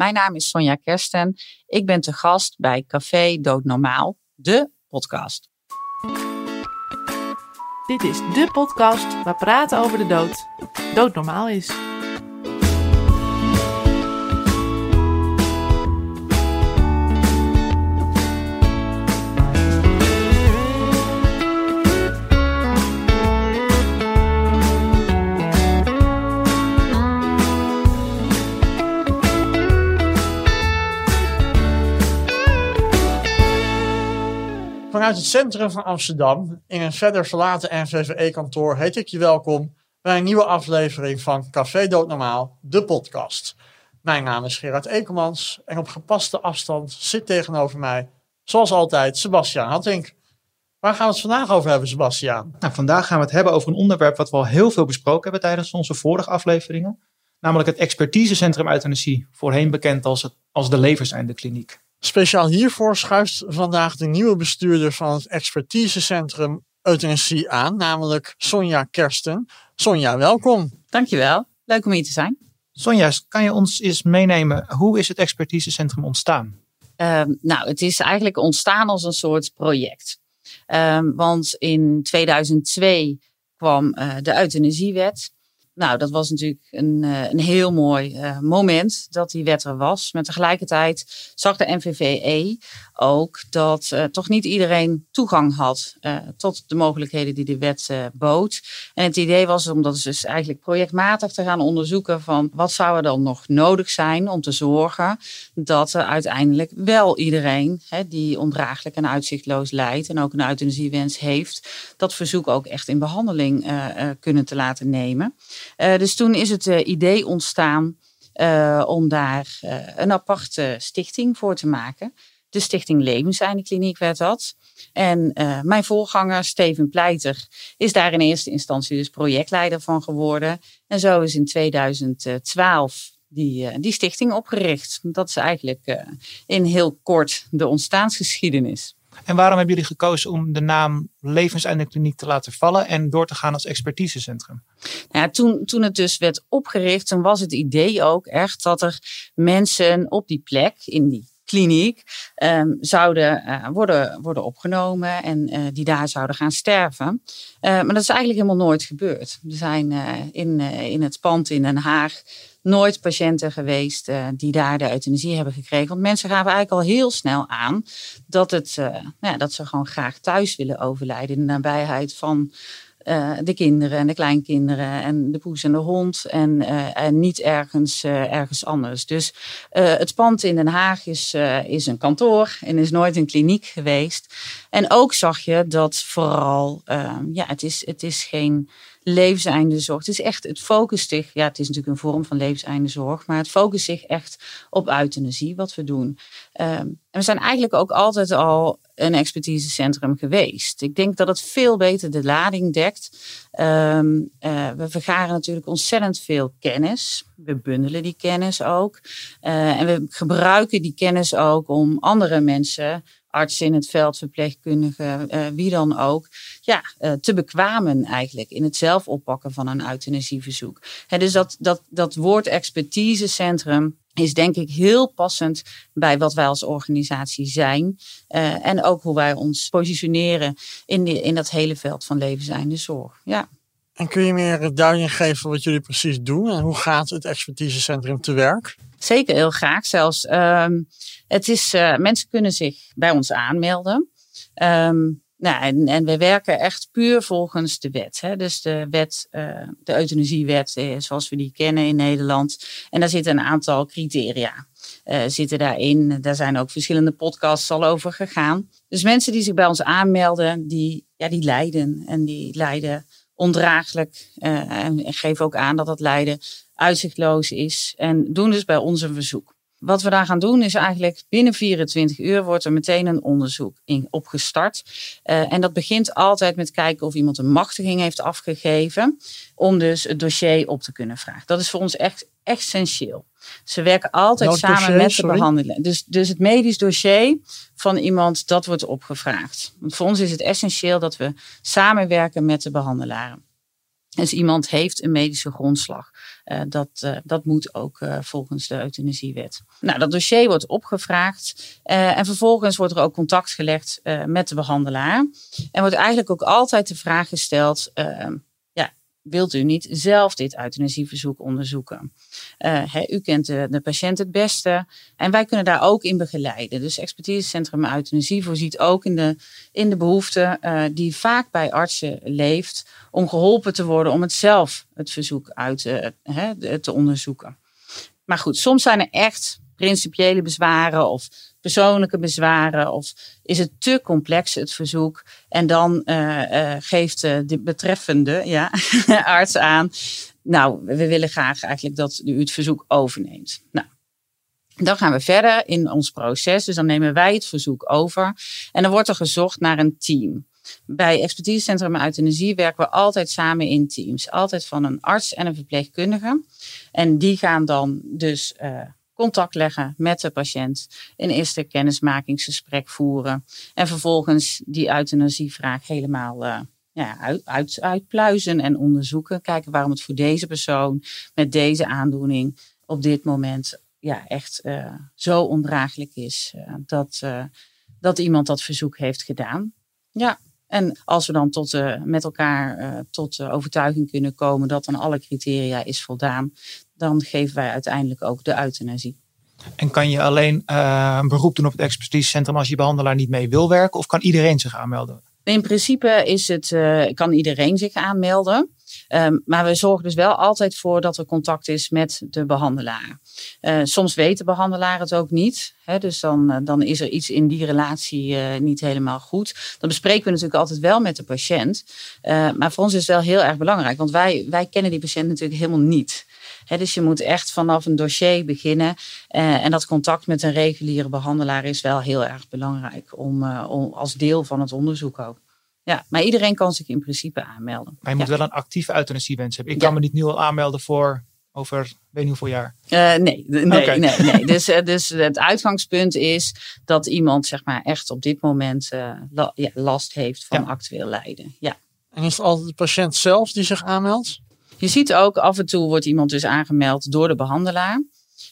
Mijn naam is Sonja Kersten. Ik ben te gast bij Café Doodnormaal, de podcast. Dit is de podcast waar praten over de dood doodnormaal is. Vanuit het centrum van Amsterdam, in een verder verlaten NVVE-kantoor, heet ik je welkom bij een nieuwe aflevering van Café Doodnormaal, de podcast. Mijn naam is Gerard Ekelmans en op gepaste afstand zit tegenover mij, zoals altijd, Sebastiaan Hattink. Waar gaan we het vandaag over hebben, Sebastiaan? Nou, vandaag gaan we het hebben over een onderwerp wat we al heel veel besproken hebben tijdens onze vorige afleveringen. Namelijk het expertisecentrum euthanasie, voorheen bekend als, het, als de. Speciaal hiervoor schuift vandaag de nieuwe bestuurder van het expertisecentrum euthanasie aan, namelijk Sonja Kersten. Sonja, welkom. Dankjewel. Leuk om hier te zijn. Sonja, kan je ons eens meenemen, hoe is het expertisecentrum ontstaan? Um, nou, het is eigenlijk ontstaan als een soort project. Um, want in 2002 kwam uh, de euthanasiewet. Nou, dat was natuurlijk een, uh, een heel mooi uh, moment dat die wet er was. Maar tegelijkertijd zag de NVVE ook dat uh, toch niet iedereen toegang had tot de mogelijkheden die de wet bood. En het idee was om dat dus eigenlijk projectmatig te gaan onderzoeken van wat zou er dan nog nodig zijn om te zorgen dat er uiteindelijk wel iedereen hè, die ondraaglijk en uitzichtloos lijdt en ook een euthanasiewens heeft, dat verzoek ook echt in behandeling kunnen te laten nemen. Uh, dus toen is het uh, idee ontstaan uh, om daar een aparte stichting voor te maken. De Stichting Levenseinde Kliniek werd dat. En mijn voorganger, Steven Pleiter, is daar in eerste instantie dus projectleider van geworden. En zo is in 2012 die, die stichting opgericht. Dat is eigenlijk in heel kort de ontstaansgeschiedenis. En waarom hebben jullie gekozen om de naam Levenseinde Kliniek te laten vallen en door te gaan als expertisecentrum? Nou ja, toen, toen het dus werd opgericht, was het idee ook echt dat er mensen op die plek, in die kliniek, um, zouden uh, worden, worden opgenomen en uh, die daar zouden gaan sterven. Uh, maar dat is eigenlijk helemaal nooit gebeurd. Er zijn in, in het pand in Den Haag nooit patiënten geweest die daar de euthanasie hebben gekregen. Want mensen gaven eigenlijk al heel snel aan dat, het, nou ja, dat ze gewoon graag thuis willen overlijden in de nabijheid van uh, de kinderen en de kleinkinderen en de poes en de hond en, en niet ergens, ergens anders. Dus het pand in Den Haag is, is een kantoor en is nooit een kliniek geweest. En ook zag je dat vooral, ja, het is, het is geen levenseinde zorg. Het is echt, het focust zich, ja, het is natuurlijk een vorm van levenseinde zorg, maar het focust zich echt op euthanasie, wat we doen. Um, en we zijn eigenlijk ook altijd al een expertisecentrum geweest. Ik denk dat het veel beter de lading dekt. Um, uh, we vergaren natuurlijk ontzettend veel kennis. We bundelen die kennis ook. Uh, en we gebruiken die kennis ook om andere mensen artsen in het veld, verpleegkundigen, uh, wie dan ook, ja, uh, te bekwamen eigenlijk in het zelf oppakken van een euthanasieverzoek. Dus dat, dat, dat woord expertisecentrum is denk ik heel passend bij wat wij als organisatie zijn. Uh, en ook hoe wij ons positioneren in, in dat hele veld van levenseinde zorg. Ja. En kun je meer duiding geven wat jullie precies doen en hoe gaat het expertisecentrum te werk? Zeker, heel graag zelfs. Um, het is, uh, mensen kunnen zich bij ons aanmelden. Um, nou, en, en we werken echt puur volgens de wet. Hè? Dus de wet, uh, de euthanasiewet, eh, zoals we die kennen in Nederland. En daar zitten een aantal criteria. Uh, zitten daarin. Daar zijn ook verschillende podcasts al over gegaan. Dus mensen die zich bij ons aanmelden, die, ja, die lijden. En die lijden ondraaglijk. Uh, en geven ook aan dat dat lijden uitzichtloos is. En doen dus bij ons een verzoek. Wat we daar gaan doen is eigenlijk binnen 24 uur wordt er meteen een onderzoek in, opgestart. Uh, en dat begint altijd met kijken of iemand een machtiging heeft afgegeven. Om dus het dossier op te kunnen vragen. Dat is voor ons echt essentieel. Ze werken altijd Welk samen dossier, met de behandelaar. Dus, dus het medisch dossier van iemand, dat wordt opgevraagd. Want voor ons is het essentieel dat we samenwerken met de behandelaren. Dus iemand heeft een medische grondslag. Uh, dat, dat moet ook volgens de euthanasiewet. Nou, dat dossier wordt opgevraagd en vervolgens wordt er ook contact gelegd met de behandelaar. En wordt eigenlijk ook altijd de vraag gesteld wilt u niet zelf dit euthanasieverzoek onderzoeken? Uh, u kent de, patiënt het beste en wij kunnen daar ook in begeleiden. Dus Expertisecentrum Euthanasie voorziet ook in de, in de behoefte uh, die vaak bij artsen leeft om geholpen te worden om het zelf het verzoek uit uh, te onderzoeken. Maar goed, soms zijn er echt principiële bezwaren of persoonlijke bezwaren of is het te complex het verzoek en dan uh, uh, geeft de betreffende ja, arts aan, nou, we willen graag eigenlijk dat u het verzoek overneemt. Nou, dan gaan we verder in ons proces. Dus dan nemen wij het verzoek over. En dan wordt er gezocht naar een team. Bij Expertisecentrum Euthanasie werken we altijd samen in teams. Altijd van een arts en een verpleegkundige. En die gaan dan dus contact leggen met de patiënt, een eerste kennismakingsgesprek voeren en vervolgens die euthanasievraag helemaal uh, ja, uit, uit, uitpluizen en onderzoeken. Kijken waarom het voor deze persoon met deze aandoening op dit moment ja, echt uh, zo ondraaglijk is uh, dat, dat iemand dat verzoek heeft gedaan. Ja, en als we dan tot, met elkaar tot overtuiging kunnen komen dat aan alle criteria is voldaan, dan geven wij uiteindelijk ook de euthanasie. En kan je alleen uh, een beroep doen op het expertisecentrum als je behandelaar niet mee wil werken? Of kan iedereen zich aanmelden? In principe is het, uh, kan iedereen zich aanmelden. Um, maar we zorgen dus wel altijd voor dat er contact is met de behandelaar. Uh, soms weet de behandelaar het ook niet. Hè, dus dan, dan is er iets in die relatie niet helemaal goed. Dan bespreken we natuurlijk altijd wel met de patiënt. maar voor ons is het wel heel erg belangrijk. Want wij, wij kennen die patiënt natuurlijk helemaal niet dus je moet echt vanaf een dossier beginnen. Uh, en dat contact met een reguliere behandelaar is wel heel erg belangrijk om, uh, om als deel van het onderzoek ook. Ja, maar iedereen kan zich in principe aanmelden. Maar je moet wel een actieve euthanasiewens hebben. Ik kan me niet nu al aanmelden voor over weet niet hoeveel jaar? Uh, nee, nee, okay. nee, nee. Dus, dus het uitgangspunt is dat iemand zeg maar, echt op dit moment la, ja, last heeft van ja. actueel lijden. Ja. En is het altijd de patiënt zelf die zich aanmeldt? Je ziet ook af en toe wordt iemand dus aangemeld door de behandelaar.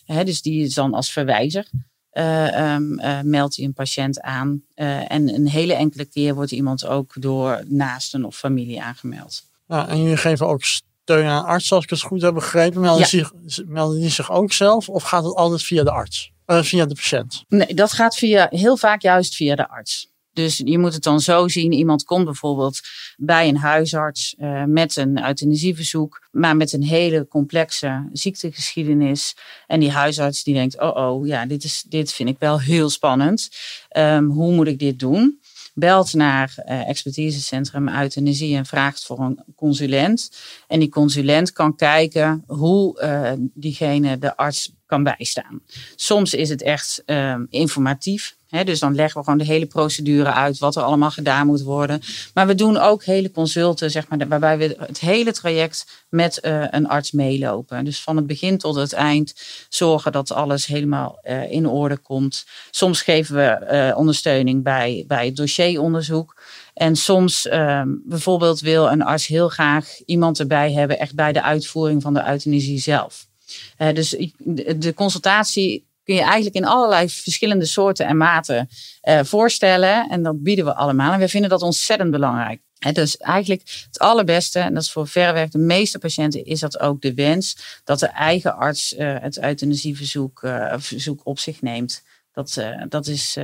Dus die is dan als verwijzer. Uh, um, uh, meldt hij een patiënt aan. Uh, en een hele enkele keer wordt iemand ook door naasten of familie aangemeld. Ja, en jullie geven ook steun aan arts, als ik het goed heb begrepen. Melden, ja. zich, melden die zich ook zelf of gaat het altijd via de arts? via de patiënt? Nee, dat gaat via, heel vaak juist via de arts. Dus je moet het dan zo zien. Iemand komt bijvoorbeeld bij een huisarts uh, met een euthanasieverzoek, maar met een hele complexe ziektegeschiedenis. En die huisarts die denkt, oh oh, ja, dit, is, dit vind ik wel heel spannend. Um, hoe moet ik dit doen? belt naar uh, expertisecentrum euthanasie en vraagt voor een consulent. En die consulent kan kijken hoe uh, diegene de arts kan bijstaan. Soms is het echt uh, informatief dus dan leggen we gewoon de hele procedure uit, wat er allemaal gedaan moet worden. Maar we doen ook hele consulten, zeg maar, waarbij we het hele traject met uh, een arts meelopen. Dus van het begin tot het eind zorgen dat alles helemaal uh, in orde komt. Soms geven we uh, ondersteuning bij, bij het dossieronderzoek. En soms ehm, bijvoorbeeld wil een arts heel graag iemand erbij hebben, echt bij de uitvoering van de euthanasie zelf. dus de consultatie kun je eigenlijk in allerlei verschillende soorten en maten uh, voorstellen. En dat bieden we allemaal. En we vinden dat ontzettend belangrijk. He, dus eigenlijk het allerbeste, en dat is voor verreweg de meeste patiënten, is dat ook de wens dat de eigen arts uh, het euthanasieverzoek uh, verzoek op zich neemt. Dat, dat, is,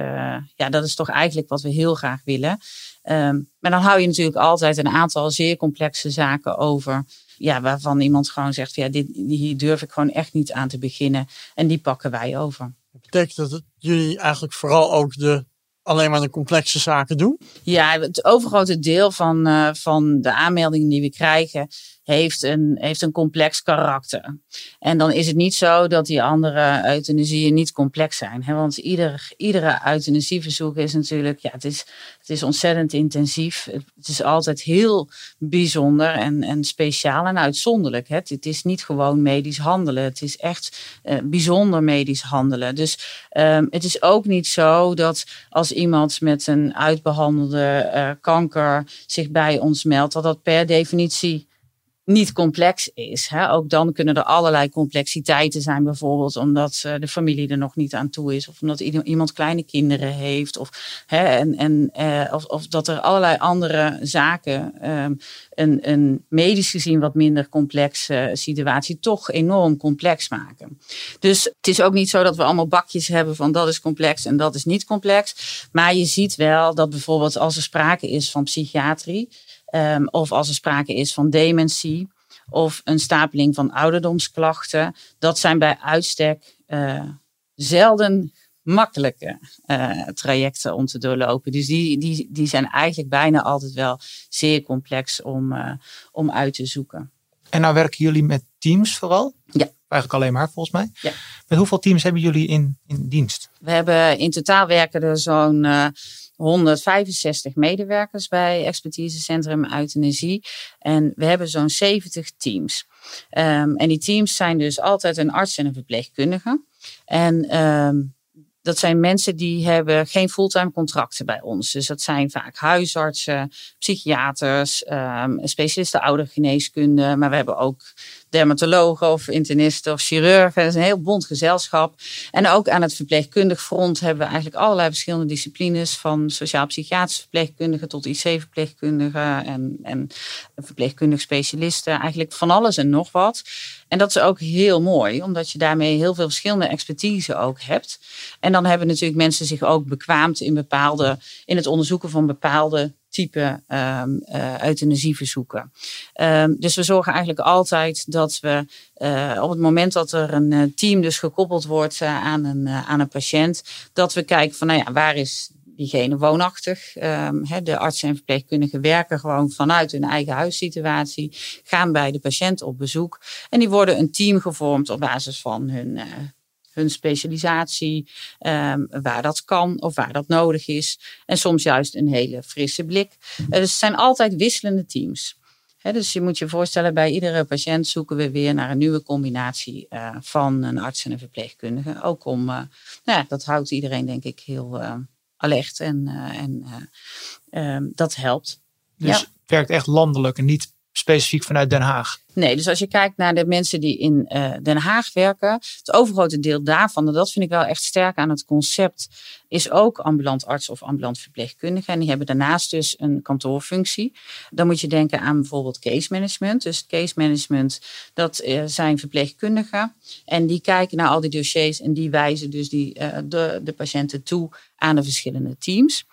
ja, dat is toch eigenlijk wat we heel graag willen. Um, maar dan hou je natuurlijk altijd een aantal zeer complexe zaken over ja, waarvan iemand gewoon zegt, ja, dit, hier durf ik gewoon echt niet aan te beginnen. En die pakken wij over. Dat betekent dat het, jullie eigenlijk vooral ook de alleen maar de complexe zaken doen? Ja, het overgrote deel van, uh, van de aanmeldingen die we krijgen heeft een, heeft een complex karakter. En dan is het niet zo dat die andere euthanasieën niet complex zijn. Hè? Want ieder, iedere euthanasieverzoek is natuurlijk, ja, het is, het is ontzettend intensief. Het is altijd heel bijzonder en, en speciaal en uitzonderlijk. Hè? Het is niet gewoon medisch handelen. Het is echt uh, bijzonder medisch handelen. Dus um, het is ook niet zo dat als iemand met een uitbehandelde uh, kanker zich bij ons meldt, dat dat per definitie niet complex is. Hè. Ook dan kunnen er allerlei complexiteiten zijn, bijvoorbeeld omdat uh, de familie er nog niet aan toe is, of omdat iemand kleine kinderen heeft, of, hè, en, en, uh, of, dat er allerlei andere zaken um, een, een medisch gezien wat minder complexe situatie toch enorm complex maken. Dus het is ook niet zo dat we allemaal bakjes hebben van dat is complex en dat is niet complex. Maar je ziet wel dat bijvoorbeeld als er sprake is van psychiatrie, Um, of als er sprake is van dementie of een stapeling van ouderdomsklachten. Dat zijn bij uitstek uh, zelden makkelijke uh, trajecten om te doorlopen. Dus die, die, die zijn eigenlijk bijna altijd wel zeer complex om, uh, om uit te zoeken. En nou werken jullie met teams vooral? Ja. Eigenlijk alleen maar volgens mij. Ja. Met hoeveel teams hebben jullie in, in dienst? We hebben in totaal werken er zo'n 165 medewerkers bij Expertisecentrum Euthanasie. En we hebben zo'n 70 teams. Um, en die teams zijn dus altijd een arts en een verpleegkundige. En um, dat zijn mensen die hebben geen fulltime contracten bij ons. Dus dat zijn vaak huisartsen, psychiaters, um, specialisten oudergeneeskunde. Maar we hebben ook dermatologen of internisten of chirurgen. Dat is een heel bond gezelschap. En ook aan het verpleegkundig front hebben we eigenlijk allerlei verschillende disciplines. Van sociaal-psychiatrische verpleegkundigen tot IC-verpleegkundigen en, en verpleegkundig specialisten. Eigenlijk van alles en nog wat. En dat is ook heel mooi, omdat je daarmee heel veel verschillende expertise ook hebt. En dan hebben natuurlijk mensen zich ook bekwaamd in bepaalde, in het onderzoeken van bepaalde type um, uh, euthanasieverzoeken. Um, dus we zorgen eigenlijk altijd dat we uh, op het moment dat er een uh, team dus gekoppeld wordt aan, een, aan een patiënt, dat we kijken van nou ja, waar is diegene woonachtig. Um, de artsen en verpleegkundigen werken gewoon vanuit hun eigen huissituatie, gaan bij de patiënt op bezoek en die worden een team gevormd op basis van hun hun specialisatie, um, waar dat kan of waar dat nodig is. En soms juist een hele frisse blik. Uh, dus het zijn altijd wisselende teams. He, dus je moet je voorstellen, bij iedere patiënt zoeken we weer naar een nieuwe combinatie uh, van een arts en een verpleegkundige. Ook om, uh, nou ja, dat houdt iedereen denk ik heel alert en, en um, dat helpt. Dus ja. het werkt echt landelijk en niet specifiek vanuit Den Haag? Nee, dus als je kijkt naar de mensen die in uh, Den Haag werken, het overgrote deel daarvan, en dat vind ik wel echt sterk aan het concept, is ook ambulant arts of ambulant verpleegkundige. En die hebben daarnaast dus een kantoorfunctie. Dan moet je denken aan bijvoorbeeld case management. Dus case management, dat uh, zijn verpleegkundigen. En die kijken naar al die dossiers en die wijzen dus die, uh, de, de patiënten toe aan de verschillende teams.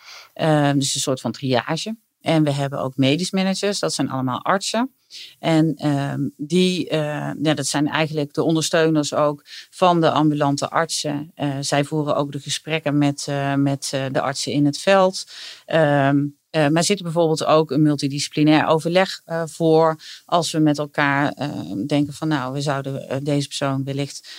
dus een soort van triage. En we hebben ook medisch managers, dat zijn allemaal artsen. En um, die, uh, ja, dat zijn eigenlijk de ondersteuners ook van de ambulante artsen. Uh, zij voeren ook de gesprekken met, uh, met de artsen in het veld. Um, uh, maar zit er bijvoorbeeld ook een multidisciplinair overleg uh, voor als we met elkaar uh, denken van nou, we zouden deze persoon wellicht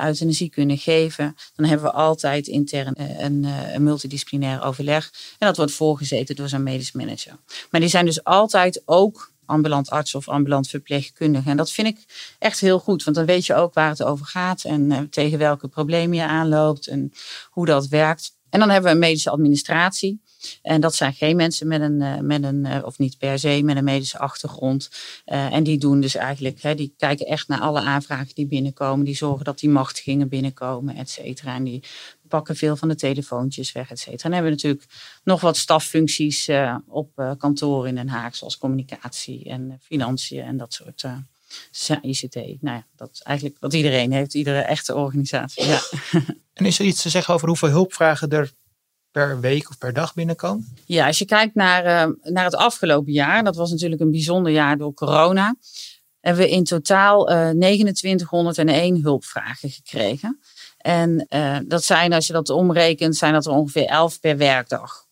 euthanasie kunnen geven. Dan hebben we altijd intern een, een, multidisciplinair overleg. En dat wordt voorgezeten door zo'n medisch manager. Maar die zijn dus altijd ook ambulant arts of ambulant verpleegkundige. En dat vind ik echt heel goed, want dan weet je ook waar het over gaat en tegen welke problemen je aanloopt en hoe dat werkt. En dan hebben we een medische administratie. En dat zijn geen mensen met een, uh, met een uh, of niet per se, met een medische achtergrond. Uh, en die doen dus eigenlijk, hè, die kijken echt naar alle aanvragen die binnenkomen. Die zorgen dat die machtigingen binnenkomen, et cetera. En die pakken veel van de telefoontjes weg, et cetera. En hebben we natuurlijk nog wat staffuncties op kantoor in Den Haag, zoals communicatie en financiën en dat soort ja, ICT. Nou ja, dat is eigenlijk wat iedereen heeft, iedere echte organisatie. Ja. En is er iets te zeggen over hoeveel hulpvragen er per week of per dag binnenkomen? Ja, als je kijkt naar, uh, naar het afgelopen jaar, dat was natuurlijk een bijzonder jaar door corona, hebben we in totaal uh, 2901 hulpvragen gekregen. En uh, dat zijn, als je dat omrekent, zijn dat er ongeveer 11 per werkdag.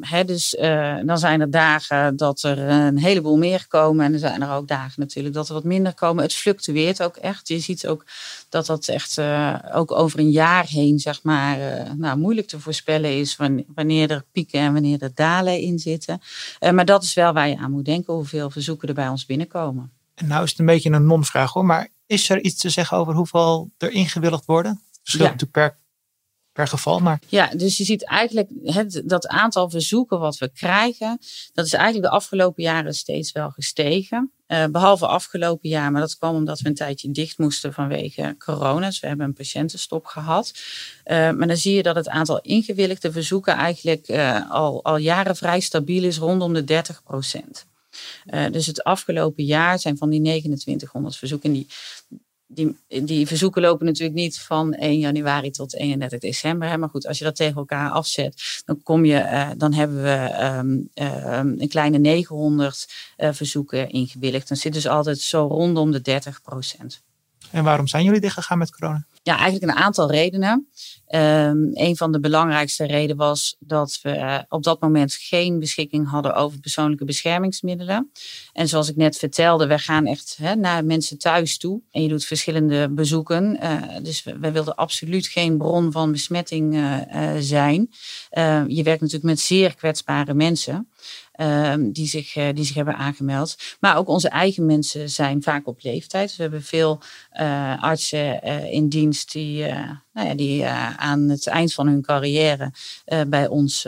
He, dus uh, dan zijn er dagen dat er een heleboel meer komen. En er zijn er ook dagen natuurlijk dat er wat minder komen. Het fluctueert ook echt. Je ziet ook dat dat echt uh, ook over een jaar heen, zeg maar, uh, nou, moeilijk te voorspellen is. Wanneer er pieken en wanneer er dalen in zitten. maar dat is wel waar je aan moet denken, hoeveel verzoeken er bij ons binnenkomen. En nou is het een beetje een non-vraag hoor. Maar is er iets te zeggen over hoeveel er ingewilligd worden? Verschilt ja. natuurlijk per per geval. Maar Ja, dus je ziet eigenlijk dat aantal verzoeken wat we krijgen, dat is eigenlijk de afgelopen jaren steeds wel gestegen. Eh, behalve afgelopen jaar, maar dat kwam omdat we een tijdje dicht moesten vanwege corona. Dus we hebben een patiëntenstop gehad. Eh, maar dan zie je dat het aantal ingewilligde verzoeken eigenlijk eh, al, al jaren vrij stabiel is, rondom de 30 procent. dus het afgelopen jaar zijn van die 2900 verzoeken, die, die, die verzoeken lopen natuurlijk niet van 1 januari tot 31 december. Hè. Maar goed, als je dat tegen elkaar afzet, dan, kom je, uh, dan hebben we um, um, een kleine 900 uh, verzoeken ingewilligd. Dan zit dus altijd zo rondom de 30 procent. En waarom zijn jullie dichtgegaan met corona? Ja, eigenlijk een aantal redenen. Um, een van de belangrijkste redenen was dat we uh, op dat moment geen beschikking hadden over persoonlijke beschermingsmiddelen. En zoals ik net vertelde, we gaan echt hè, naar mensen thuis toe. En je doet verschillende bezoeken. Uh, dus we, wilden absoluut geen bron van besmetting uh, zijn. je werkt natuurlijk met zeer kwetsbare mensen. Um, die, zich, uh, die zich hebben aangemeld. Maar ook onze eigen mensen zijn vaak op leeftijd. Dus we hebben veel uh, artsen uh, in dienst die, nou ja, die aan het eind van hun carrière bij ons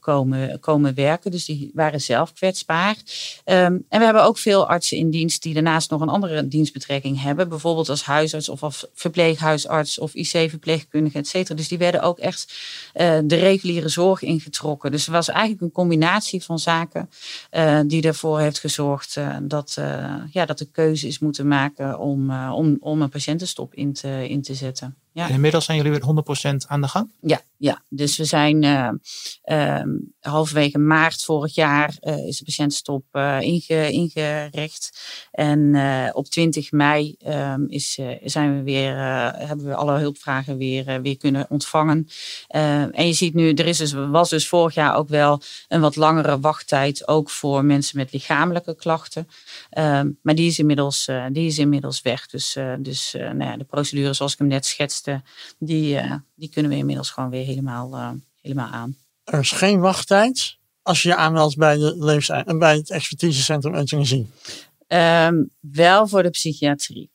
komen, komen werken. Dus die waren zelf kwetsbaar. Um, en we hebben ook veel artsen in dienst die daarnaast nog een andere dienstbetrekking hebben. Bijvoorbeeld als huisarts of als verpleeghuisarts of IC-verpleegkundige, et cetera. Dus die werden ook echt de reguliere zorg ingetrokken. Dus het was eigenlijk een combinatie van zaken die ervoor heeft gezorgd dat, ja, dat de keuze is moeten maken om, om, om een patiëntenstop in te, in te zetten. Ja. En inmiddels zijn jullie weer 100% aan de gang? Ja, ja. dus we zijn uh, halverwege maart vorig jaar uh, is de patiëntenstop uh, inge, ingericht. En op 20 mei um, is, zijn we weer, hebben we alle hulpvragen weer, weer kunnen ontvangen. en je ziet nu, er is dus, was dus vorig jaar ook wel een wat langere wachttijd, ook voor mensen met lichamelijke klachten. Um, maar die is inmiddels, die is inmiddels weg. Dus, dus nou ja, de procedure zoals ik hem net schetste, die, die kunnen we inmiddels gewoon weer helemaal, uh, helemaal aan. Er is geen wachttijd als je je aanmeldt bij, de levens- bij het expertisecentrum euthanasie? Um, wel voor de psychiatrie.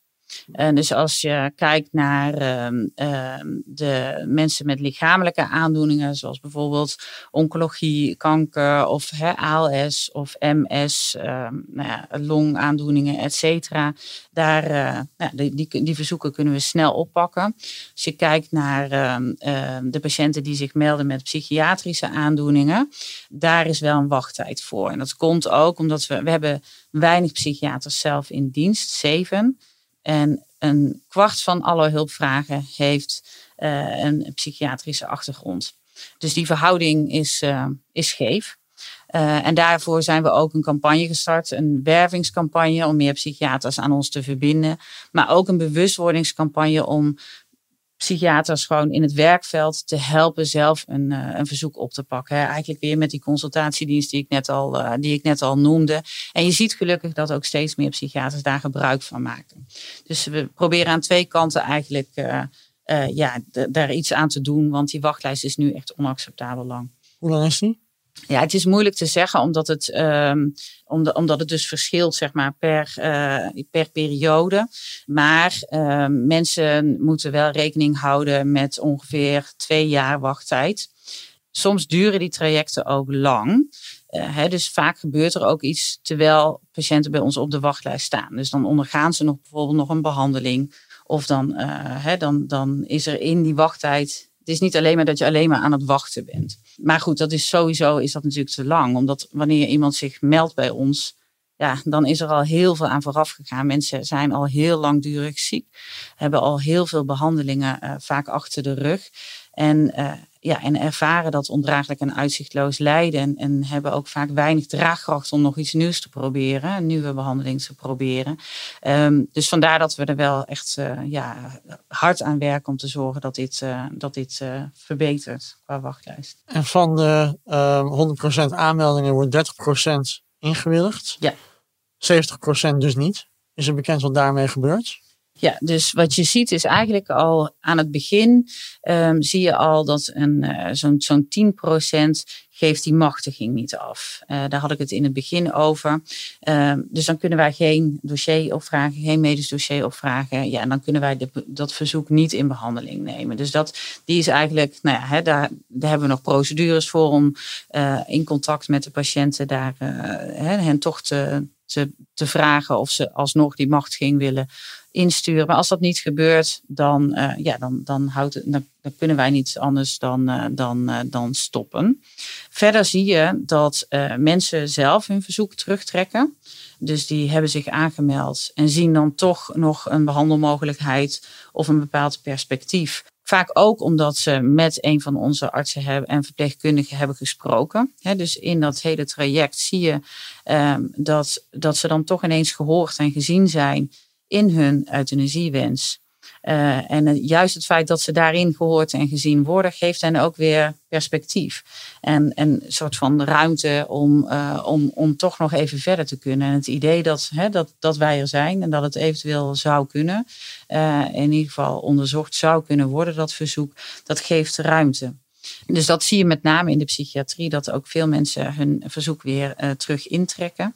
En dus als je kijkt naar um, um, de mensen met lichamelijke aandoeningen, zoals bijvoorbeeld oncologie, kanker of ALS of MS, um, nou ja, longaandoeningen, et cetera. Daar, uh, nou, die, die, die, verzoeken kunnen we snel oppakken. Als je kijkt naar de patiënten die zich melden met psychiatrische aandoeningen, daar is wel een wachttijd voor. En dat komt ook omdat we, we hebben weinig psychiaters zelf in dienst, zeven. En een kwart van alle hulpvragen heeft uh, een psychiatrische achtergrond. Dus die verhouding is, uh, is scheef. Uh, en daarvoor zijn we ook een campagne gestart, een wervingscampagne om meer psychiaters aan ons te verbinden. Maar ook een bewustwordingscampagne om psychiaters gewoon in het werkveld te helpen zelf een, uh, een verzoek op te pakken. Hè. Eigenlijk weer met die consultatiedienst die ik, net al, uh, die ik net al noemde. En je ziet gelukkig dat ook steeds meer psychiaters daar gebruik van maken. Dus we proberen aan twee kanten eigenlijk uh, ja, daar iets aan te doen, want die wachtlijst is nu echt onacceptabel lang. Hoe lang is die? Ja, het is moeilijk te zeggen, omdat het, um, omdat het dus verschilt zeg maar, per, uh, per periode. Maar uh, mensen moeten wel rekening houden met ongeveer twee jaar wachttijd. Soms duren die trajecten ook lang. Hè, dus vaak gebeurt er ook iets terwijl patiënten bij ons op de wachtlijst staan. Dus dan ondergaan ze nog bijvoorbeeld nog een behandeling. Of dan, hè, dan, dan is er in die wachttijd het is niet alleen maar dat je alleen maar aan het wachten bent. Maar goed, dat is sowieso is dat natuurlijk te lang. Omdat wanneer iemand zich meldt bij ons, ja, dan is er al heel veel aan vooraf gegaan. Mensen zijn al heel langdurig ziek, hebben al heel veel behandelingen uh, vaak achter de rug. En, uh, ja, en ervaren dat ondraaglijk en uitzichtloos lijden. En, en, hebben ook vaak weinig draagkracht om nog iets nieuws te proberen. Een nieuwe behandeling te proberen. Um, dus vandaar dat we er wel echt uh, ja, hard aan werken om te zorgen dat dit, uh, dat dit uh, verbetert qua wachtlijst. En van de uh, 100% aanmeldingen wordt 30% ingewilligd. Ja. 70% dus niet. Is er bekend wat daarmee gebeurt? Ja, dus wat je ziet is eigenlijk al aan het begin um, zie je al dat uh, zo'n zo'n 10% geeft die machtiging niet af. Uh, daar had ik het in het begin over. Uh, dus dan kunnen wij geen dossier opvragen, geen medisch dossier opvragen. Ja, en dan kunnen wij dat verzoek niet in behandeling nemen. Dus dat, die is eigenlijk, nou ja, hè, daar, hebben we nog procedures voor om uh, in contact met de patiënten daar hè, hen toch te, te, te vragen of ze alsnog die machtiging willen insturen. Maar als dat niet gebeurt, dan, uh, ja, dan, dan, houdt dan, kunnen wij niets anders dan, uh, dan, uh, dan stoppen. Verder zie je dat mensen zelf hun verzoek terugtrekken. Dus die hebben zich aangemeld en zien dan toch nog een behandelmogelijkheid of een bepaald perspectief. Vaak ook omdat ze met een van onze artsen en verpleegkundigen hebben gesproken. dus in dat hele traject zie je um, dat, dat ze dan toch ineens gehoord en gezien zijn in hun euthanasiewens. Uh, en juist het feit dat ze daarin gehoord en gezien worden, geeft hen ook weer perspectief. En, en een soort van ruimte om, uh, om, om toch nog even verder te kunnen. En het idee dat, hè, dat, dat wij er zijn en dat het eventueel zou kunnen, uh, in ieder geval onderzocht zou kunnen worden, dat verzoek, dat geeft ruimte. Dus dat zie je met name in de psychiatrie, dat ook veel mensen hun verzoek weer terug intrekken.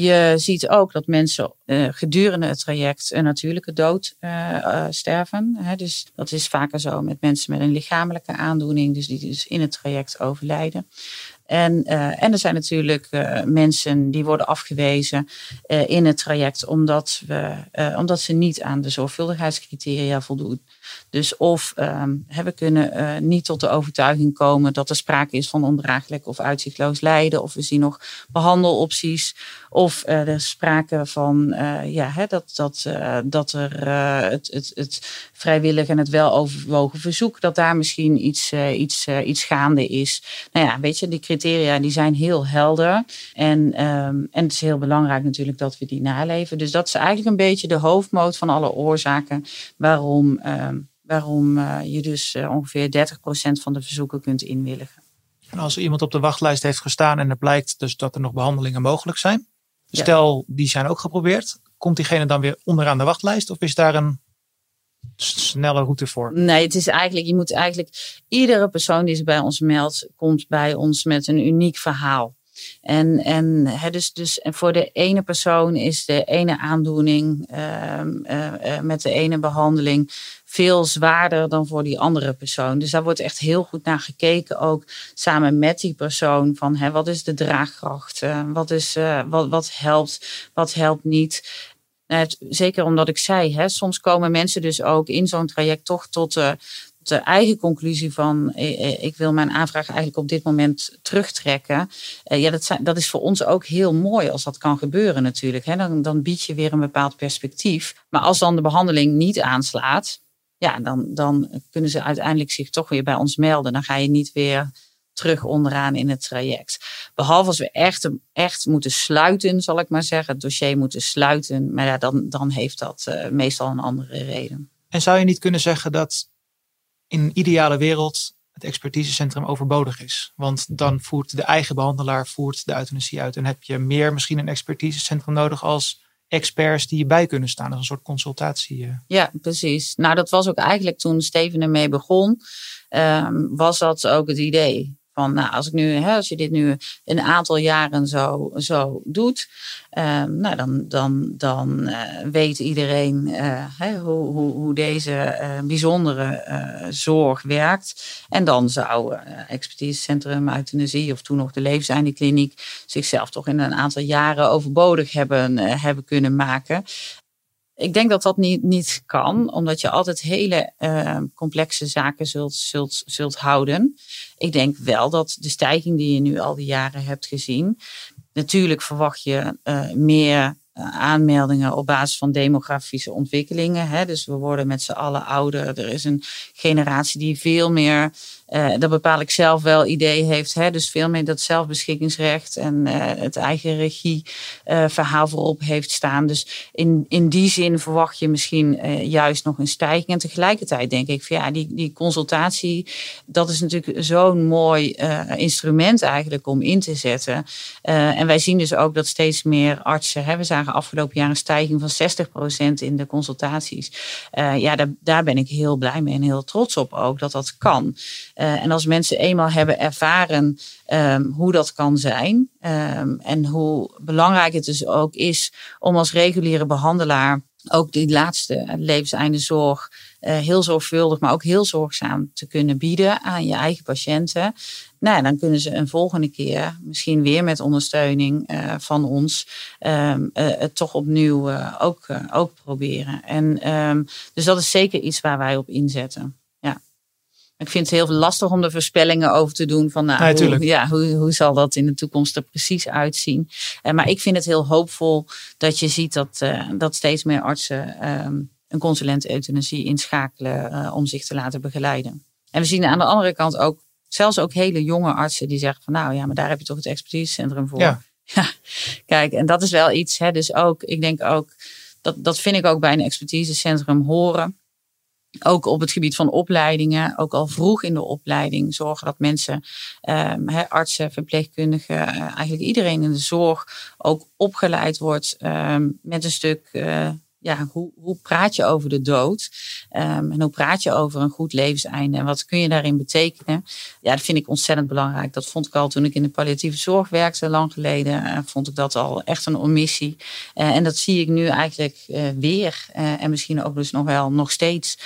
Je ziet ook dat mensen uh, gedurende het traject een natuurlijke dood uh, uh, sterven. Hè. Dus dat is vaker zo met mensen met een lichamelijke aandoening, dus die dus in het traject overlijden. En, en er zijn natuurlijk mensen die worden afgewezen in het traject omdat, we, omdat ze niet aan de zorgvuldigheidscriteria voldoen. Dus of um, we kunnen niet tot de overtuiging komen dat er sprake is van ondraaglijk of uitzichtloos lijden. Of we zien nog behandelopties. Of er is sprake van ja, hè, dat, dat, dat er het, het, het vrijwillig en het weloverwogen verzoek, dat daar misschien iets, iets, iets gaande is. Nou ja, weet je, die criteria die zijn heel helder. En, um, en het is heel belangrijk natuurlijk dat we die naleven. Dus dat is eigenlijk een beetje de hoofdmoot van alle oorzaken waarom, um, waarom je dus ongeveer 30% van de verzoeken kunt inwilligen. En als er iemand op de wachtlijst heeft gestaan en het blijkt dus dat er nog behandelingen mogelijk zijn. Stel, die zijn ook geprobeerd. Komt diegene dan weer onderaan de wachtlijst? Of is daar een snelle route voor? Nee, het is eigenlijk, je moet eigenlijk, iedere persoon die zich bij ons meldt, komt bij ons met een uniek verhaal. En, en he, dus, dus en voor de ene persoon is de ene aandoening uh, uh, met de ene behandeling veel zwaarder dan voor die andere persoon. Dus daar wordt echt heel goed naar gekeken, ook samen met die persoon, van hè, wat is de draagkracht, uh, wat, is, wat, wat helpt, wat helpt niet. Zeker omdat ik zei, hè, soms komen mensen dus ook in zo'n traject toch tot de, eigen conclusie van ik wil mijn aanvraag eigenlijk op dit moment terugtrekken. Ja, dat, zijn, dat is voor ons ook heel mooi als dat kan gebeuren natuurlijk. Dan, dan bied je weer een bepaald perspectief. Maar als dan de behandeling niet aanslaat, ja, dan, dan kunnen ze uiteindelijk zich toch weer bij ons melden. Dan ga je niet weer terug onderaan in het traject. Behalve als we echt, echt moeten sluiten, zal ik maar zeggen. Het dossier moeten sluiten. Maar ja, dan, dan heeft dat uh, meestal een andere reden. En zou je niet kunnen zeggen dat in een ideale wereld het expertisecentrum overbodig is? Want dan voert de eigen behandelaar voert de euthanasie uit. En heb je meer misschien een expertisecentrum nodig als experts die je bij kunnen staan. als een soort consultatie. eh. Ja, precies. Nou, dat was ook eigenlijk toen Steven ermee begon. Um, was dat ook het idee van, nou, als ik nu, hè, als je dit nu een aantal jaren zo, zo doet, uh, nou, dan, dan, dan uh, weet iedereen hè, hoe, hoe, hoe deze bijzondere zorg werkt. En dan zou expertisecentrum euthanasie of toen nog de levenseindekliniek zichzelf toch in een aantal jaren overbodig hebben, hebben kunnen maken. Ik denk dat dat niet, niet kan, omdat je altijd hele uh, complexe zaken zult, zult, zult houden. Ik denk wel dat de stijging die je nu al die jaren hebt gezien. Natuurlijk verwacht je uh, meer aanmeldingen op basis van demografische ontwikkelingen. Hè. Dus we worden met z'n allen ouder. Er is een generatie die veel meer, uh, dat bepaal ik zelf wel, idee heeft. Hè. Dus veel meer dat zelfbeschikkingsrecht en uh, het eigen regie uh, voorop heeft staan. Dus in, in die zin verwacht je misschien juist nog een stijging. En tegelijkertijd denk ik van ja, die, die consultatie, dat is natuurlijk zo'n mooi instrument eigenlijk om in te zetten. en wij zien dus ook dat steeds meer artsen, hè, we zagen zagen afgelopen jaar een stijging van 60% in de consultaties. ja, daar, daar ben ik heel blij mee en heel trots op ook dat dat kan. En als mensen eenmaal hebben ervaren ehm, hoe dat kan zijn ehm, en hoe belangrijk het dus ook is om als reguliere behandelaar ook die laatste levenseinde zorg uh, heel zorgvuldig, maar ook heel zorgzaam te kunnen bieden aan je eigen patiënten. Nou, dan kunnen ze een volgende keer, misschien weer met ondersteuning uh, van ons, uh, het toch opnieuw ook, ook proberen. En dus dat is zeker iets waar wij op inzetten. Ik vind het heel lastig om er voorspellingen over te doen. Van, nou, hoe, ja, hoe, hoe zal dat in de toekomst er precies uitzien? Uh, maar ik vind het heel hoopvol dat je ziet dat, uh, dat steeds meer artsen um, een consulent euthanasie inschakelen uh, om zich te laten begeleiden. En we zien aan de andere kant ook, zelfs ook hele jonge artsen die zeggen van nou ja, maar daar heb je toch het expertisecentrum voor. Ja. ja. Kijk, en dat is wel iets. Hè, dus ook, ik denk ook, dat, dat vind ik ook bij een expertisecentrum horen ook op het gebied van opleidingen, ook al vroeg in de opleiding, zorgen dat mensen, um, artsen, verpleegkundigen, uh, eigenlijk iedereen in de zorg ook opgeleid wordt um, met een stuk uh, ja, hoe, hoe praat je over de dood? Um, en hoe praat je over een goed levenseinde? En wat kun je daarin betekenen? Ja, dat vind ik ontzettend belangrijk. Dat vond ik al toen ik in de palliatieve zorg werkte, lang geleden. Uh, vond ik dat al echt een omissie. Uh, en dat zie ik nu eigenlijk uh, weer. en misschien ook dus nog wel nog steeds.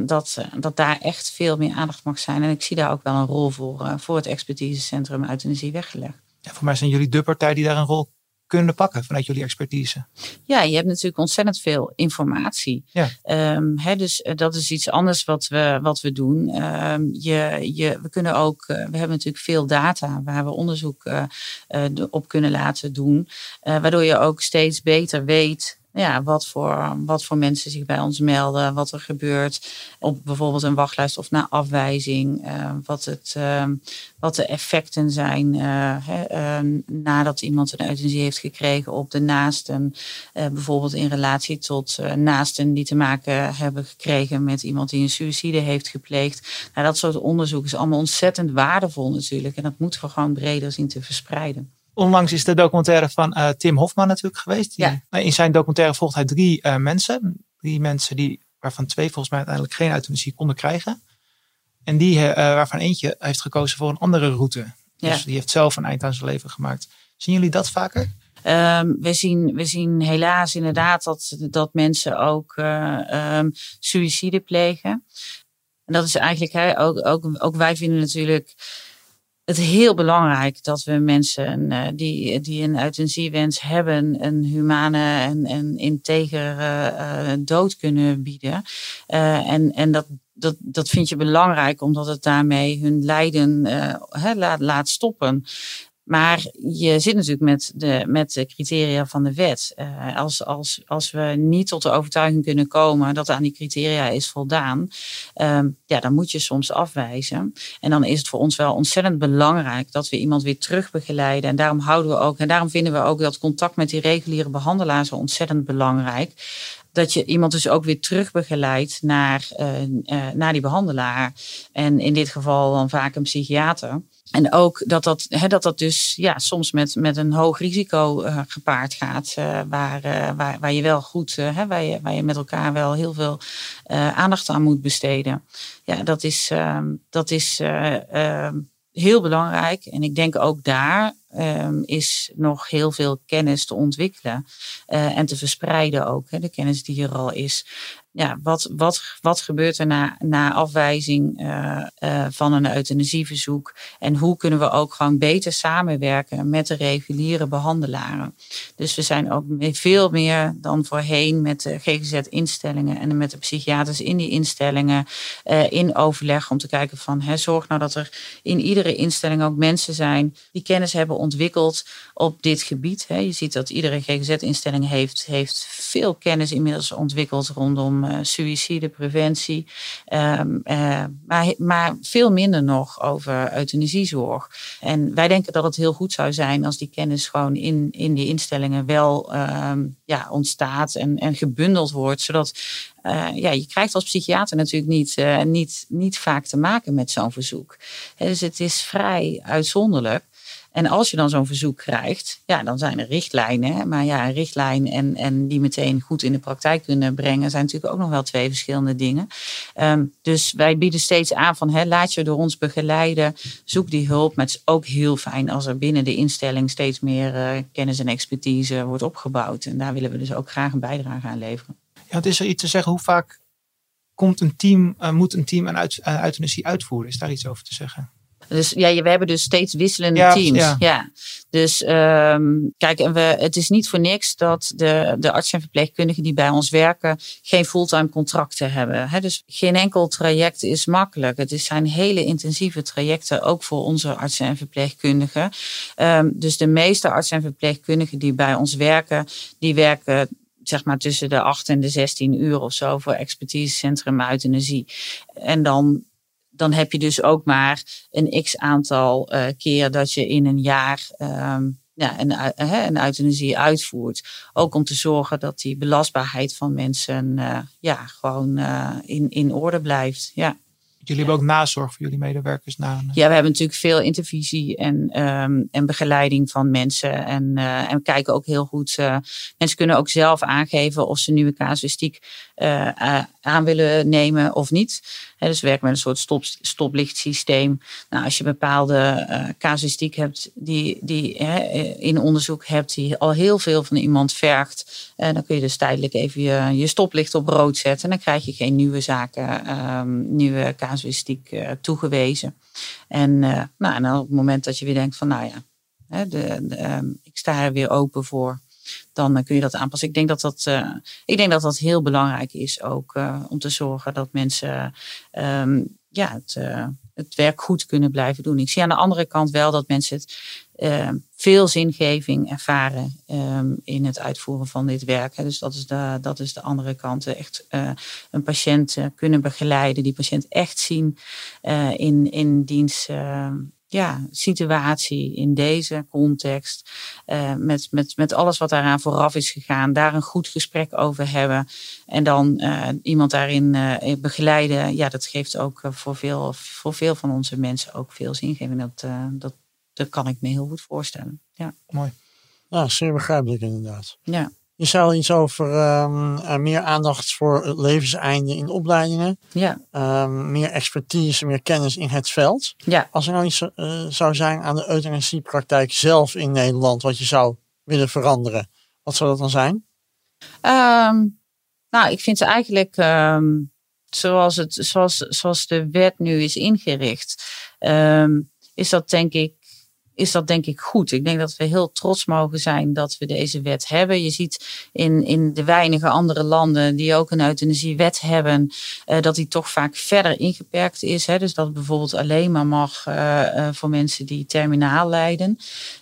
dat, dat daar echt veel meer aandacht mag zijn. En ik zie daar ook wel een rol voor, voor het expertisecentrum euthanasie weggelegd. Ja, voor mij zijn jullie de partij die daar een rol kunnen pakken vanuit jullie expertise? Ja, je hebt natuurlijk ontzettend veel informatie. Ja. Um, hè, dus uh, dat is iets anders wat we, wat we doen. Um, je, je, we kunnen ook, uh, we hebben natuurlijk veel data waar we onderzoek uh, op kunnen laten doen. waardoor je ook steeds beter weet ja, wat, voor, wat voor mensen zich bij ons melden, wat er gebeurt op bijvoorbeeld een wachtlijst of na afwijzing, uh, wat, het, uh, wat de effecten zijn uh, hè, nadat iemand een euthanasie heeft gekregen op de naasten, bijvoorbeeld in relatie tot naasten die te maken hebben gekregen met iemand die een suïcide heeft gepleegd. Nou, dat soort onderzoek is allemaal ontzettend waardevol natuurlijk en dat moeten we gewoon breder zien te verspreiden. Onlangs is de documentaire van uh, Tim Hofman natuurlijk geweest. Die, ja. Eh, in zijn documentaire volgt hij drie uh, mensen. Drie mensen die, waarvan twee volgens mij uiteindelijk geen euthanasie konden krijgen. En die, uh, waarvan eentje heeft gekozen voor een andere route. Ja. Dus die heeft zelf een eind aan zijn leven gemaakt. Zien jullie dat vaker? Um, we, zien, we zien helaas inderdaad dat, dat mensen ook um, suïcide plegen. En dat is eigenlijk, hè, ook, ook, ook wij vinden natuurlijk het heel belangrijk dat we mensen uh, die, die een euthanasiewens hebben, een humane en, en integere uh, dood kunnen bieden. Uh, en, en dat, dat, dat vind je belangrijk omdat het daarmee hun lijden laat, laat stoppen. Maar je zit natuurlijk met de, met de criteria van de wet. Uh, als, als, als we niet tot de overtuiging kunnen komen dat aan die criteria is voldaan, uh, ja, dan moet je soms afwijzen. En dan is het voor ons wel ontzettend belangrijk dat we iemand weer terug begeleiden. En daarom houden we ook, en daarom vinden we ook dat contact met die reguliere behandelaar zo ontzettend belangrijk dat je iemand dus ook weer terugbegeleidt naar, uh, uh, naar die behandelaar. En in dit geval dan vaak een psychiater. En ook dat dat, hè, dat, dat dus ja, soms met, met een hoog risico uh, gepaard gaat. Uh, waar, uh, waar, waar je wel goed, hè, waar, je, waar je met elkaar wel heel veel aandacht aan moet besteden. Ja, dat is, ehm, dat is ehm, heel belangrijk. En ik denk ook daar um, is nog heel veel kennis te ontwikkelen en te verspreiden ook. Hè, de kennis die er al is ja, wat, wat, wat gebeurt er na, na afwijzing uh, uh, van een euthanasieverzoek? En hoe kunnen we ook gewoon beter samenwerken met de reguliere behandelaren? Dus we zijn ook veel meer dan voorheen met de GGZ-instellingen en met de psychiaters in die instellingen uh, in overleg om te kijken van hè, zorg nou dat er in iedere instelling ook mensen zijn die kennis hebben ontwikkeld op dit gebied. Hè. Je ziet dat iedere GGZ-instelling heeft, heeft veel kennis inmiddels ontwikkeld rondom uh, suïcidepreventie. Um, uh, maar, maar veel minder nog over euthanasiezorg. En wij denken dat het heel goed zou zijn als die kennis gewoon in, in die instellingen wel um, ja, ontstaat en, en gebundeld wordt. Zodat uh, ja, je krijgt als psychiater natuurlijk niet, niet, niet vaak te maken met zo'n verzoek. dus het is vrij uitzonderlijk. En als je dan zo'n verzoek krijgt, ja, dan zijn er richtlijnen. Maar ja, een richtlijn en, en die meteen goed in de praktijk kunnen brengen, zijn natuurlijk ook nog wel twee verschillende dingen. Ehm, dus wij bieden steeds aan van hè, laat je door ons begeleiden, zoek die hulp. Maar het is ook heel fijn als er binnen de instelling steeds meer uh, kennis en expertise wordt opgebouwd. En daar willen we dus ook graag een bijdrage aan leveren. Ja, het is er iets te zeggen, hoe vaak komt een team, uh, moet een team een uit, uh, euthanasie uitvoeren? Is daar iets over te zeggen? Dus ja, we hebben dus steeds wisselende Ja, teams. ja. Ja. Dus ehm, kijk, en we, het is niet voor niks dat de, de artsen en verpleegkundigen die bij ons werken geen fulltime contracten hebben. Hè? Dus geen enkel traject is makkelijk. Het zijn hele intensieve trajecten, ook voor onze artsen en verpleegkundigen. Ehm, dus de meeste artsen en verpleegkundigen die bij ons werken, die werken zeg maar tussen de 8 en de 16 uur of zo voor expertisecentrum euthanasie. En dan dan heb je dus ook maar een x aantal eh, keer dat je in een jaar ehm, ja, een, hè, een euthanasie uitvoert. Ook om te zorgen dat die belastbaarheid van mensen eh, ja, gewoon eh, in, in orde blijft. Ja. Jullie hebben ook nazorg voor jullie medewerkers na een... ja, we hebben natuurlijk veel intervisie en, ehm, en begeleiding van mensen. En, en we kijken ook heel goed. eh, mensen kunnen ook zelf aangeven of ze nieuwe casuïstiek eh, a- aan willen nemen of niet. Dus we werken met een soort stop, stoplichtsysteem. Nou, als je bepaalde eh casuïstiek hebt die, die eh, in onderzoek hebt, die al heel veel van iemand vergt, eh, dan kun je dus tijdelijk even je, je stoplicht op rood zetten. En dan krijg je geen nieuwe zaken, ehm, nieuwe casuïstiek eh, toegewezen. En, eh, nou, en op het moment dat je weer denkt van, nou ja, de, de, ehm, ik sta er weer open voor, dan eh, kun je dat aanpassen. Ik denk dat dat, eh, ik denk dat, dat heel belangrijk is ook eh, om te zorgen dat mensen ehm, ja, het, het werk goed kunnen blijven doen. Ik zie aan de andere kant wel dat mensen het eh, veel zingeving ervaren ehm, in het uitvoeren van dit werk. hè. Dus dat is de, dat is de andere kant. Echt een patiënt kunnen begeleiden, die patiënt echt zien in, in diens ja, situatie, in deze context. eh, met, met, met alles wat daaraan vooraf is gegaan. Daar een goed gesprek over hebben. En dan eh, iemand daarin eh, begeleiden. Ja, dat geeft ook voor, veel, voor veel van onze mensen ook veel zingeving. Dat, dat, dat kan ik me heel goed voorstellen. Ja. Mooi. Ja, zeer begrijpelijk inderdaad. Ja. Je zei al iets over ehm, eh, meer aandacht voor het levenseinde in opleidingen. Ja. ehm, meer expertise, meer kennis in het veld. Ja. Als er nou iets eh, zou zijn aan de euthanasiepraktijk zelf in Nederland, wat je zou willen veranderen, wat zou dat dan zijn? Ehm, nou, ik vind eigenlijk zoals, het, zoals, zoals de wet nu is ingericht, is dat denk ik. Is dat denk ik goed? Ik denk dat we heel trots mogen zijn dat we deze wet hebben. Je ziet in, in de weinige andere landen die ook een euthanasiewet hebben, eh, dat die toch vaak verder ingeperkt is. Hè? Dus dat bijvoorbeeld alleen maar mag eh, eh, voor mensen die terminaal lijden.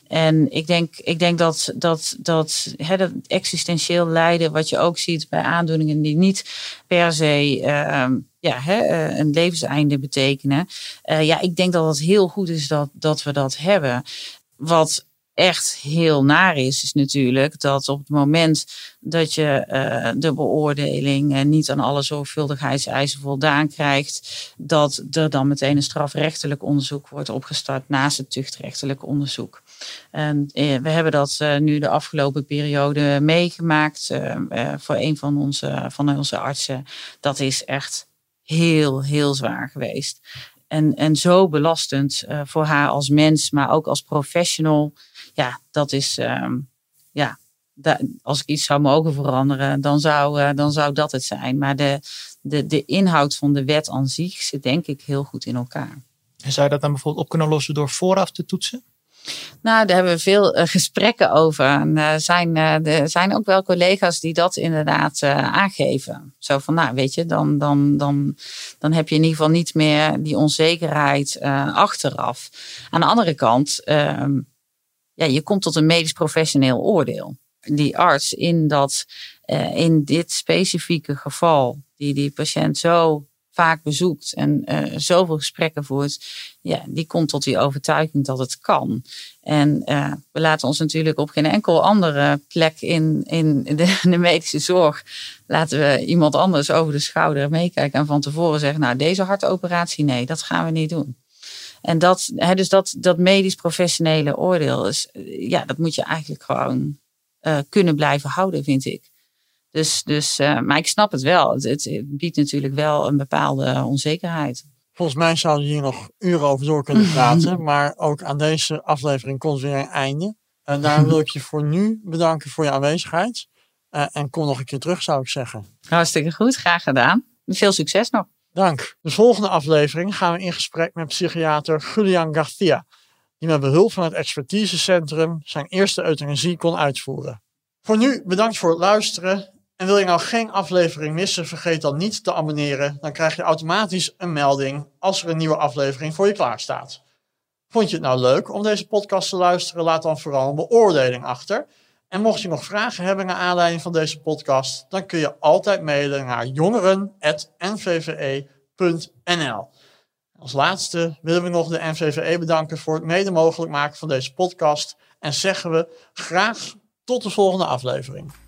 En ik denk, ik denk dat, dat, dat, hè, dat existentieel lijden, wat je ook ziet bij aandoeningen die niet per se eh, ja, hè, eh, een levenseinde betekenen. Eh, ja, ik denk dat het heel goed is dat, dat we dat hebben. Wat echt heel naar is, is natuurlijk dat op het moment dat je eh, de beoordeling niet aan alle zorgvuldigheidseisen voldaan krijgt, dat er dan meteen een strafrechtelijk onderzoek wordt opgestart naast het tuchtrechtelijk onderzoek. En we hebben dat nu de afgelopen periode meegemaakt voor een van onze, van onze artsen. Dat is echt heel, heel zwaar geweest. En, en zo belastend eh, voor haar als mens, maar ook als professional. Ja, dat is, ehm, ja, als ik iets zou mogen veranderen, dan zou, eh, dan zou dat het zijn. Maar de, de, de inhoud van de wet aan zich zit denk ik heel goed in elkaar. En zou je dat dan bijvoorbeeld op kunnen lossen door vooraf te toetsen? Nou, daar hebben we veel eh, gesprekken over. En er zijn, eh, er zijn ook wel collega's die dat inderdaad eh, aangeven. Zo van, nou, weet je, dan, dan, dan, dan heb je in ieder geval niet meer die onzekerheid eh, achteraf. Aan de andere kant, ehm, ja, je komt tot een medisch professioneel oordeel. Die arts in, dat, eh, in dit specifieke geval, die die patiënt zo vaak bezoekt en eh, zoveel gesprekken voert, ja, die komt tot die overtuiging dat het kan. En eh, we laten ons natuurlijk op geen enkel andere plek in, in de, medische zorg. laten we iemand anders over de schouder meekijken en van tevoren zeggen: Nou, deze hartoperatie, nee, dat gaan we niet doen. En dat, hè, dus dat, dat medisch professionele oordeel, is, eh, ja, dat moet je eigenlijk gewoon uh, kunnen blijven houden, vind ik. Dus, dus, uh, maar ik snap het wel. Het, het, biedt natuurlijk wel een bepaalde onzekerheid. Volgens mij zouden we hier nog uren over door kunnen praten. maar ook aan deze aflevering komt weer een einde. En daar wil ik je voor nu bedanken voor je aanwezigheid. Uh, en kom nog een keer terug, zou ik zeggen. Hartstikke goed, graag gedaan. Veel succes nog. Dank. De volgende aflevering gaan we in gesprek met psychiater Julian Garcia, die met behulp van het expertisecentrum zijn eerste euthanasie kon uitvoeren. Voor nu bedankt voor het luisteren. En wil je nou geen aflevering missen, vergeet dan niet te abonneren. Dan krijg je automatisch een melding als er een nieuwe aflevering voor je klaar staat. Vond je het nou leuk om deze podcast te luisteren? Laat dan vooral een beoordeling achter. En mocht je nog vragen hebben naar aanleiding van deze podcast, dan kun je altijd mailen naar jongeren.nvve.nl. Als laatste willen we nog de NVVE bedanken voor het mede mogelijk maken van deze podcast. En zeggen we graag tot de volgende aflevering.